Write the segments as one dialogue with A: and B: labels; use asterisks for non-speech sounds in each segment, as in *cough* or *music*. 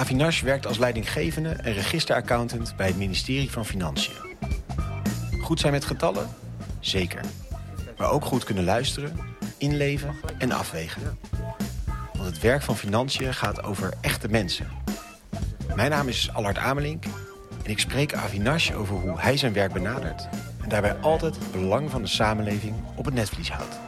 A: Avinash werkt als leidinggevende en registeraccountant bij het ministerie van Financiën. Goed zijn met getallen? Zeker. Maar ook goed kunnen luisteren, inleven en afwegen. Want het werk van Financiën gaat over echte mensen. Mijn naam is Allard Amelink en ik spreek Avinash over hoe hij zijn werk benadert... en daarbij altijd het belang van de samenleving op het netvlies houdt.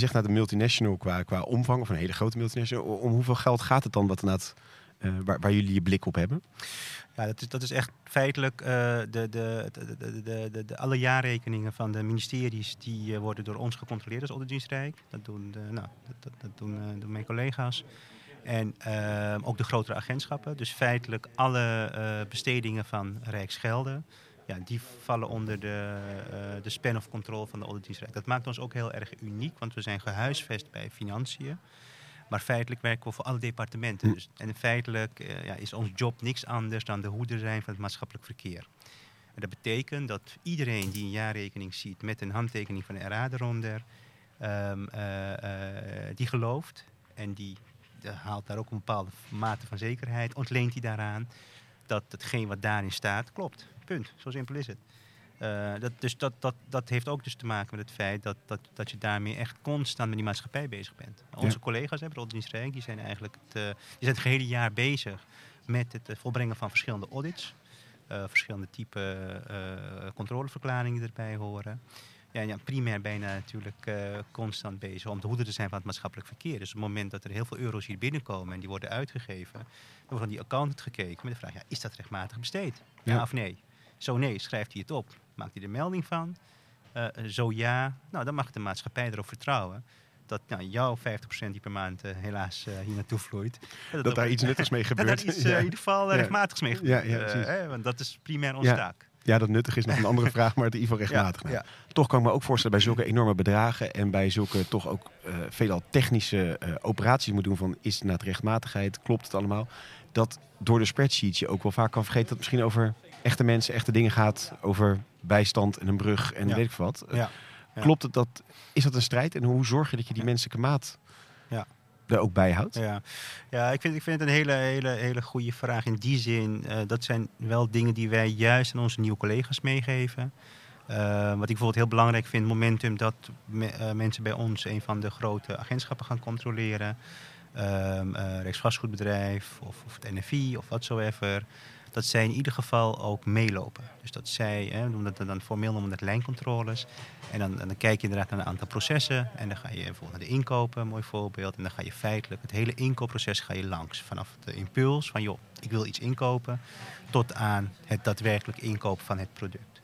A: Zegt naar de multinational qua, qua omvang, of een hele grote multinational. Om hoeveel geld gaat het dan wat inderdaad, uh, waar, waar jullie je blik op hebben?
B: Ja, dat is, dat is echt feitelijk uh, de, de, de, de, de, alle jaarrekeningen van de ministeries die uh, worden door ons gecontroleerd als Auditdienstrijk. Dat doen, nou, dat, dat doen, doen mijn collega's. En ook de grotere agentschappen. Dus feitelijk alle bestedingen van Rijksgelden ja, die vallen onder de, uh, de span of control van de auditdienstrijk. Dat maakt ons ook heel erg uniek, want we zijn gehuisvest bij financiën. Maar feitelijk werken we voor alle departementen. Hm. Dus, en feitelijk uh, ja, is ons job niks anders dan de hoeder zijn van het maatschappelijk verkeer. En dat betekent dat iedereen die een jaarrekening ziet met een handtekening van de RA eronder, um, uh, die gelooft en die haalt daar ook een bepaalde mate van zekerheid, ontleent hij daaraan dat hetgeen wat daarin staat klopt. Punt. Zo simpel is het. Uh, dat, dus dat, dat, dat heeft ook dus te maken met het feit dat, dat, dat je daarmee echt constant met die maatschappij bezig bent. Onze collega's hebben Rijk, die zijn eigenlijk het, uh, die zijn het gehele jaar bezig met het volbrengen van verschillende audits. Verschillende type controleverklaringen erbij horen. Ja, ja, primair je natuurlijk constant bezig om de hoede te zijn van het maatschappelijk verkeer. Dus op het moment dat er heel veel euro's hier binnenkomen en die worden uitgegeven, dan wordt van die accountant gekeken met de vraag, ja, is dat rechtmatig besteed? ja of nee? Zo nee, schrijft hij het op. Maakt hij er melding van? Uh, zo ja, nou dan mag de maatschappij erop vertrouwen dat nou, jouw 50% die per maand uh, helaas uh, hier naartoe vloeit.
A: Dat, dat daar iets nuttigs mee *laughs* gebeurt.
B: Dat daar iets ja. in ieder geval rechtmatigs mee gebeurt. Ja, ja, want dat is primair onze taak.
A: Ja, dat nuttig is nog een andere *laughs* vraag, maar het in ieder geval rechtmatig. Ja, Toch kan ik me ook voorstellen bij zulke enorme bedragen en bij zulke toch ook uh, veelal technische uh, operaties moet doen van is het rechtmatigheid, klopt het allemaal, dat door de spreadsheets je ook wel vaak kan vergeten dat misschien over echte mensen, echte dingen gaat. Over bijstand en een brug en weet ik wat. Ja. Klopt het dat? Is dat een strijd? En hoe zorg je dat je die menselijke maat ja. er ook bij houdt?
B: Ja, ja ik, vind, ik vind het een hele, hele, hele goede vraag. In die zin, uh, dat zijn wel dingen die wij juist aan onze nieuwe collega's meegeven. Uh, wat ik bijvoorbeeld heel belangrijk vind, momentum dat me, uh, mensen bij ons een van de grote agentschappen gaan controleren. Um, Rijksvastgoedbedrijf of, of het NFI of watsoever dat zij in ieder geval ook meelopen. Dus dat zij, hè, we dat dan formeel noemen dat lijncontroles. En dan, dan kijk je inderdaad naar een aantal processen. En dan ga je bijvoorbeeld naar de inkopen, mooi voorbeeld. En dan ga je feitelijk het hele inkoopproces ga je langs. Vanaf de impuls van, joh, ik wil iets inkopen, tot aan het daadwerkelijk inkopen van het product.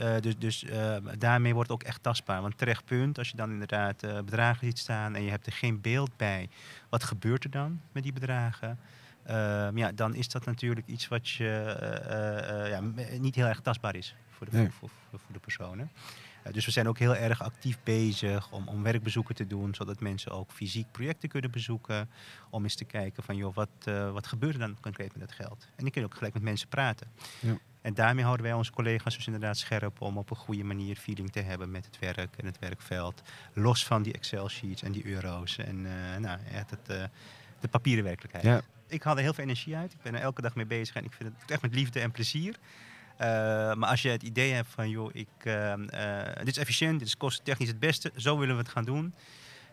B: Uh, dus dus uh, daarmee wordt het ook echt tastbaar. Want terecht punt, als je dan inderdaad uh, bedragen ziet staan en je hebt er geen beeld bij, wat gebeurt er dan met die bedragen? Uh, ja, dan is dat natuurlijk iets wat je uh, uh, ja, niet heel erg tastbaar is voor de, nee. voor, voor, voor, de personen. dus we zijn ook heel erg actief bezig om, om werkbezoeken te doen, zodat mensen ook fysiek projecten kunnen bezoeken. Om eens te kijken van, joh, wat, wat gebeurt er dan concreet met het geld? En dan kun je ook gelijk met mensen praten. Ja. En daarmee houden wij onze collega's dus inderdaad scherp om op een goede manier feeling te hebben met het werk en het werkveld. Los van die Excel-sheets en die euro's en nou, echt het, de papieren werkelijkheid. Ja ik haal er heel veel energie uit. Ik ben er elke dag mee bezig en ik vind het echt met liefde en plezier. Uh, maar als je het idee hebt van, joh, ik, uh, uh, dit is efficiënt, dit is kosttechnisch het beste, zo willen we het gaan doen.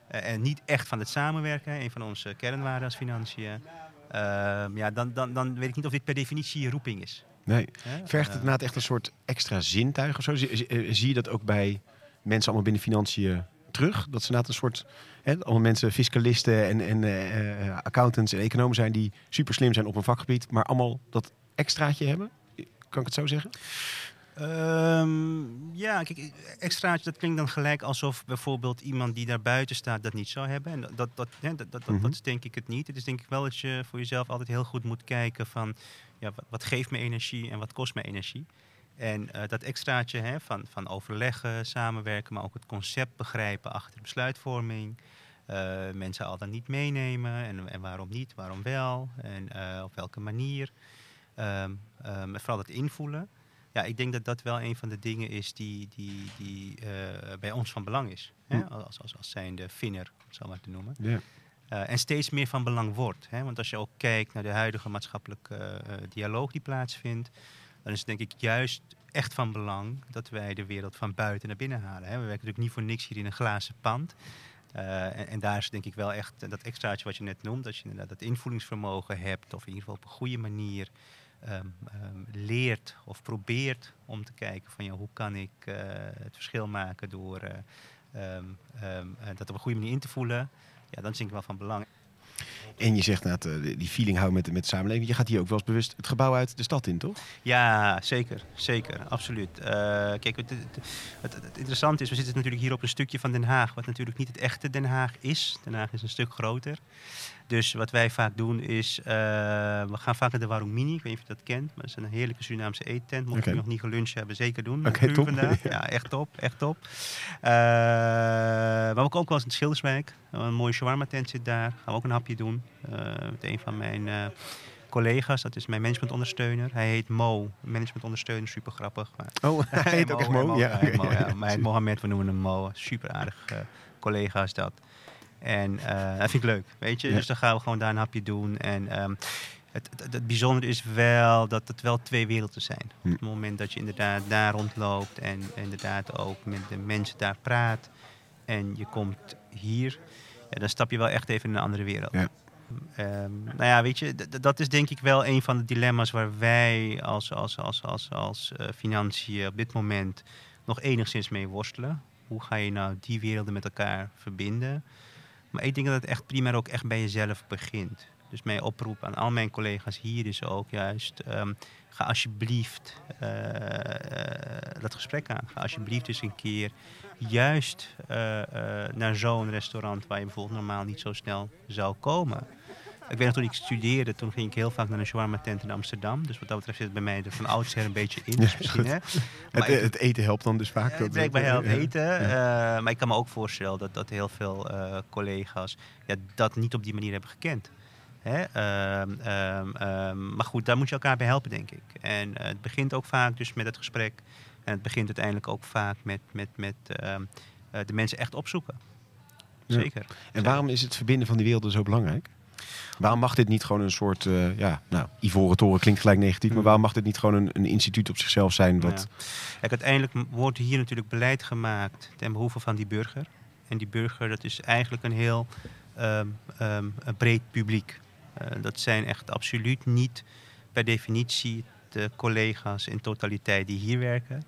B: en niet echt van het samenwerken, een van onze kernwaarden als financiën. Ehm, ja, dan, dan, dan weet ik niet of dit per definitie je roeping is.
A: Nee. Vergt het inderdaad echt een soort extra zintuig of zo? Zie, zie je dat ook bij mensen allemaal binnen financiën terug? Dat ze een soort hè, allemaal mensen, fiscalisten en, en uh, accountants en economen zijn die super slim zijn op een vakgebied, maar allemaal dat extraatje hebben. Kan ik het zo zeggen?
B: Um, ja, kijk, extraatje, dat klinkt dan gelijk alsof bijvoorbeeld iemand die daar buiten staat dat niet zou hebben. En dat, dat, hè, dat, dat, dat, is denk ik het niet. Het is denk ik wel dat je voor jezelf altijd heel goed moet kijken van ja, wat, wat geeft me energie en wat kost me energie. En uh, dat extraatje hè, van, van overleggen, samenwerken, maar ook het concept begrijpen achter de besluitvorming. Uh, mensen al dan niet meenemen en, en waarom niet, waarom wel en uh, op welke manier. Um, um, vooral het invoelen. Ja, ik denk dat dat wel een van de dingen is die, die, die bij ons van belang is. Hè? Als, als, als zijnde vinner, om het zo maar te noemen. Yeah. en steeds meer van belang wordt. Hè? Want als je ook kijkt naar de huidige maatschappelijke dialoog die plaatsvindt, dan is het denk ik juist echt van belang dat wij de wereld van buiten naar binnen halen. Hè? We werken natuurlijk niet voor niks hier in een glazen pand. en, en, daar is denk ik wel echt dat extraatje wat je net noemt, dat je inderdaad dat invoelingsvermogen hebt, of in ieder geval op een goede manier Ehm, ehm, leert of probeert om te kijken van ja, hoe kan ik uh, het verschil maken door uh, um, dat op een goede manier in te voelen, ja, dan is ik wel van belang.
A: En je zegt dat uh, die feeling houden met, met de samenleving. Je gaat hier ook wel eens bewust het gebouw uit de stad in, toch?
B: Ja, zeker. Zeker, absoluut. Uh, kijk, het, het, het, interessante is, we zitten natuurlijk hier op een stukje van Den Haag, wat natuurlijk niet het echte Den Haag is. Den Haag is een stuk groter. Dus wat wij vaak doen is, uh, we gaan vaak naar de Warung Mini. Ik weet niet of je dat kent, maar het is een heerlijke Surinaamse eettent. Mocht okay. je nog niet geluncht hebben, zeker doen.
A: Oké, okay, top.
B: Vandaag. *laughs* Ja, echt top, echt top. Uh, maar ook, ook wel eens in Schilderswijk. Een mooie shawarma tent zit daar. Gaan we ook een hapje doen. Uh, met een van mijn collega's. Dat is mijn managementondersteuner. Hij heet Mo, managementondersteuner, super grappig.
A: Maar oh, *laughs* hij heet ook echt Mo?
B: Ja, ja, Mo, ja. Maar *laughs* Mohammed, we noemen hem Mo. Super aardig collega is dat. En uh, dat vind ik leuk, weet je. Dus dan gaan we gewoon daar een hapje doen. En um, het, het, het, bijzondere is wel dat het wel twee werelden zijn. Hm. Op het moment dat je inderdaad daar rondloopt en inderdaad ook met de mensen daar praat en je komt hier, ja, dan stap je wel echt even in een andere wereld. Ja. Um, nou ja, weet je, dat is denk ik wel een van de dilemma's waar wij als, als, als, als, als uh, financiën op dit moment nog enigszins mee worstelen. Hoe ga je nou die werelden met elkaar verbinden? Maar ik denk dat het echt primair ook echt bij jezelf begint. Dus mijn oproep aan al mijn collega's hier is ook juist: um, ga alsjeblieft uh, dat gesprek aan. Ga alsjeblieft eens een keer juist uh, naar zo'n restaurant waar je bijvoorbeeld normaal niet zo snel zou komen. Ik weet nog, toen ik studeerde, toen ging ik heel vaak naar een shawarma tent in Amsterdam. Dus wat dat betreft zit het bij mij er van oudsher een beetje in. Dus misschien, hè?
A: Het, het, eten helpt dan dus vaak.
B: Ja, het helpt eten. Ja. Uh, maar ik kan me ook voorstellen dat, dat heel veel uh, collega's ja, dat niet op die manier hebben gekend. Hè? Uh, maar goed, daar moet je elkaar bij helpen, denk ik. En uh, het begint ook vaak dus met het gesprek. En het begint uiteindelijk ook vaak met, met, met ehm, de mensen echt opzoeken. Zeker.
A: En waarom is het verbinden van die werelden zo belangrijk? Waarom mag dit niet gewoon een soort, uh, ja, nou, Ivoren Toren klinkt gelijk negatief, maar waarom mag dit niet gewoon een, een instituut op zichzelf zijn? Wat... Ja.
B: Kijk, uiteindelijk wordt hier natuurlijk beleid gemaakt ten behoeve van die burger. En die burger, dat is eigenlijk een heel um, um, een breed publiek. Uh, dat zijn echt absoluut niet per definitie de collega's in totaliteit die hier werken.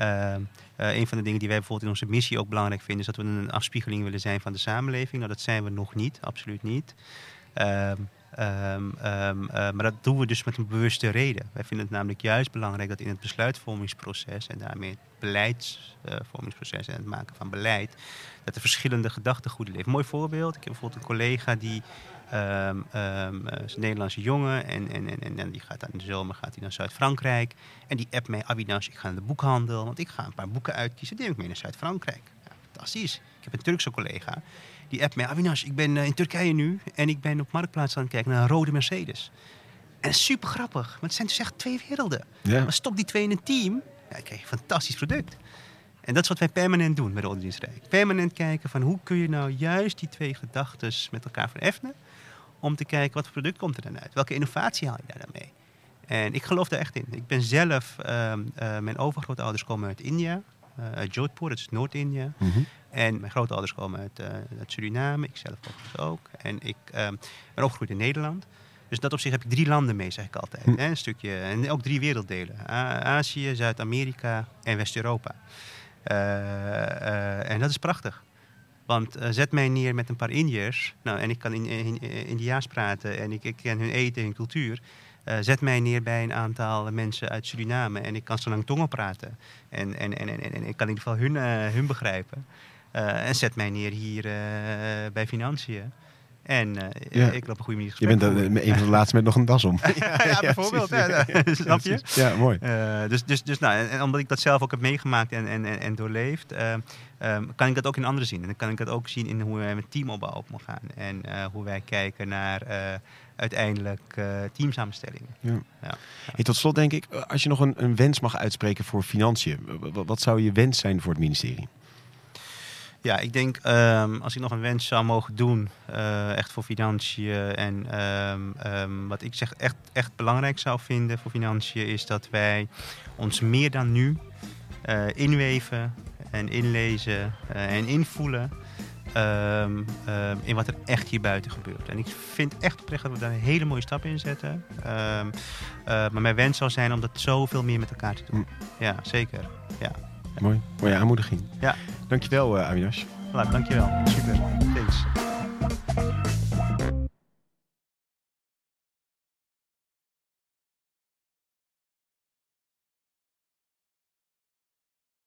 B: Uh, een van de dingen die wij bijvoorbeeld in onze missie ook belangrijk vinden, is dat we een afspiegeling willen zijn van de samenleving. Nou, dat zijn we nog niet, absoluut niet. Um, um, um, maar dat doen we dus met een bewuste reden. Wij vinden het namelijk juist belangrijk dat in het besluitvormingsproces en daarmee het beleidsvormingsproces en het maken van beleid, dat er verschillende gedachtegoeden leven. Mooi voorbeeld, ik heb bijvoorbeeld een collega die um, um, is een Nederlandse jongen en, en, en, en die gaat dan in de zomer gaat hij naar Zuid-Frankrijk. En die appt mij, Abinash, ik ga naar de boekhandel, want ik ga een paar boeken uitkiezen. Die neem ik mee naar Zuid-Frankrijk. Ja, fantastisch. Ik heb een Turkse collega die app mij, Avinash, ik ben eh, in Turkije nu en ik ben op Marktplaats aan het kijken naar een rode Mercedes. En super grappig, maar het zijn dus echt twee werelden. Ja. Maar stop die twee in een team, ja, krijg je een fantastisch product. En dat is wat wij permanent doen met Rode. Permanent kijken van hoe kun je nou juist die twee gedachten met elkaar vereffenen. Om te kijken wat voor product komt er dan uit. Welke innovatie haal je daar dan mee? En ik geloof daar echt in. Ik ben zelf, uh, uh, mijn overgrootouders komen uit India. Uh, uit Jodhpur, dat is Noord-India. Mm -hmm. En mijn grootouders komen uit, uh, uit Suriname, ik zelf ook. En ik uh, ben opgegroeid in Nederland. Dus dat op zich heb ik drie landen mee, zeg ik altijd. Hm. Hè? Een stukje, en ook drie werelddelen. Azië, Zuid-Amerika en West-Europa. En dat is prachtig. Want zet mij neer met een paar Indiërs. Nou, en ik kan in, in, in, Indiaas praten en ik, ik ken hun eten en cultuur. Uh, zet mij neer bij een aantal mensen uit Suriname en ik kan zo lang tongen praten. En, en, en, en, en ik kan in ieder geval hun, hun begrijpen. En zet mij neer hier bij Financiën. En ja. ik loop een goede manier
A: Je bent een van de laatste met nog een das om. *laughs* *laughs*
B: ja, bijvoorbeeld. Ja, *laughs* snap je?
A: Ja, mooi.
B: dus, dus, dus nou, en, omdat ik dat zelf ook heb meegemaakt en, en, en, en doorleefd, um, kan ik dat ook in anderen zien. En dan kan ik dat ook zien in hoe wij met teamopbouw op mogen gaan. En hoe wij kijken naar uiteindelijk uh, teamsamenstellingen. Ja.
A: Ja. Hey, tot slot denk ik, als je nog een, een wens mag uitspreken voor financiën, wat zou je wens zijn voor het ministerie?
B: Ja, ik denk ehm, als ik nog een wens zou mogen doen, eh, echt voor financiën. En ehm, ehm, wat ik zeg echt, echt belangrijk zou vinden voor financiën, is dat wij ons meer dan nu eh, inweven en inlezen eh, en invoelen. in wat er echt hier buiten gebeurt. En ik vind echt oprecht dat we daar een hele mooie stap in zetten. Maar mijn wens zou zijn om dat zoveel meer met elkaar te doen. Ja, zeker. Ja.
A: Mooi, mooie aanmoediging.
B: Ja.
A: Dankjewel, eh, uh, Aminash.
B: Voilà, dankjewel. Super. Thanks.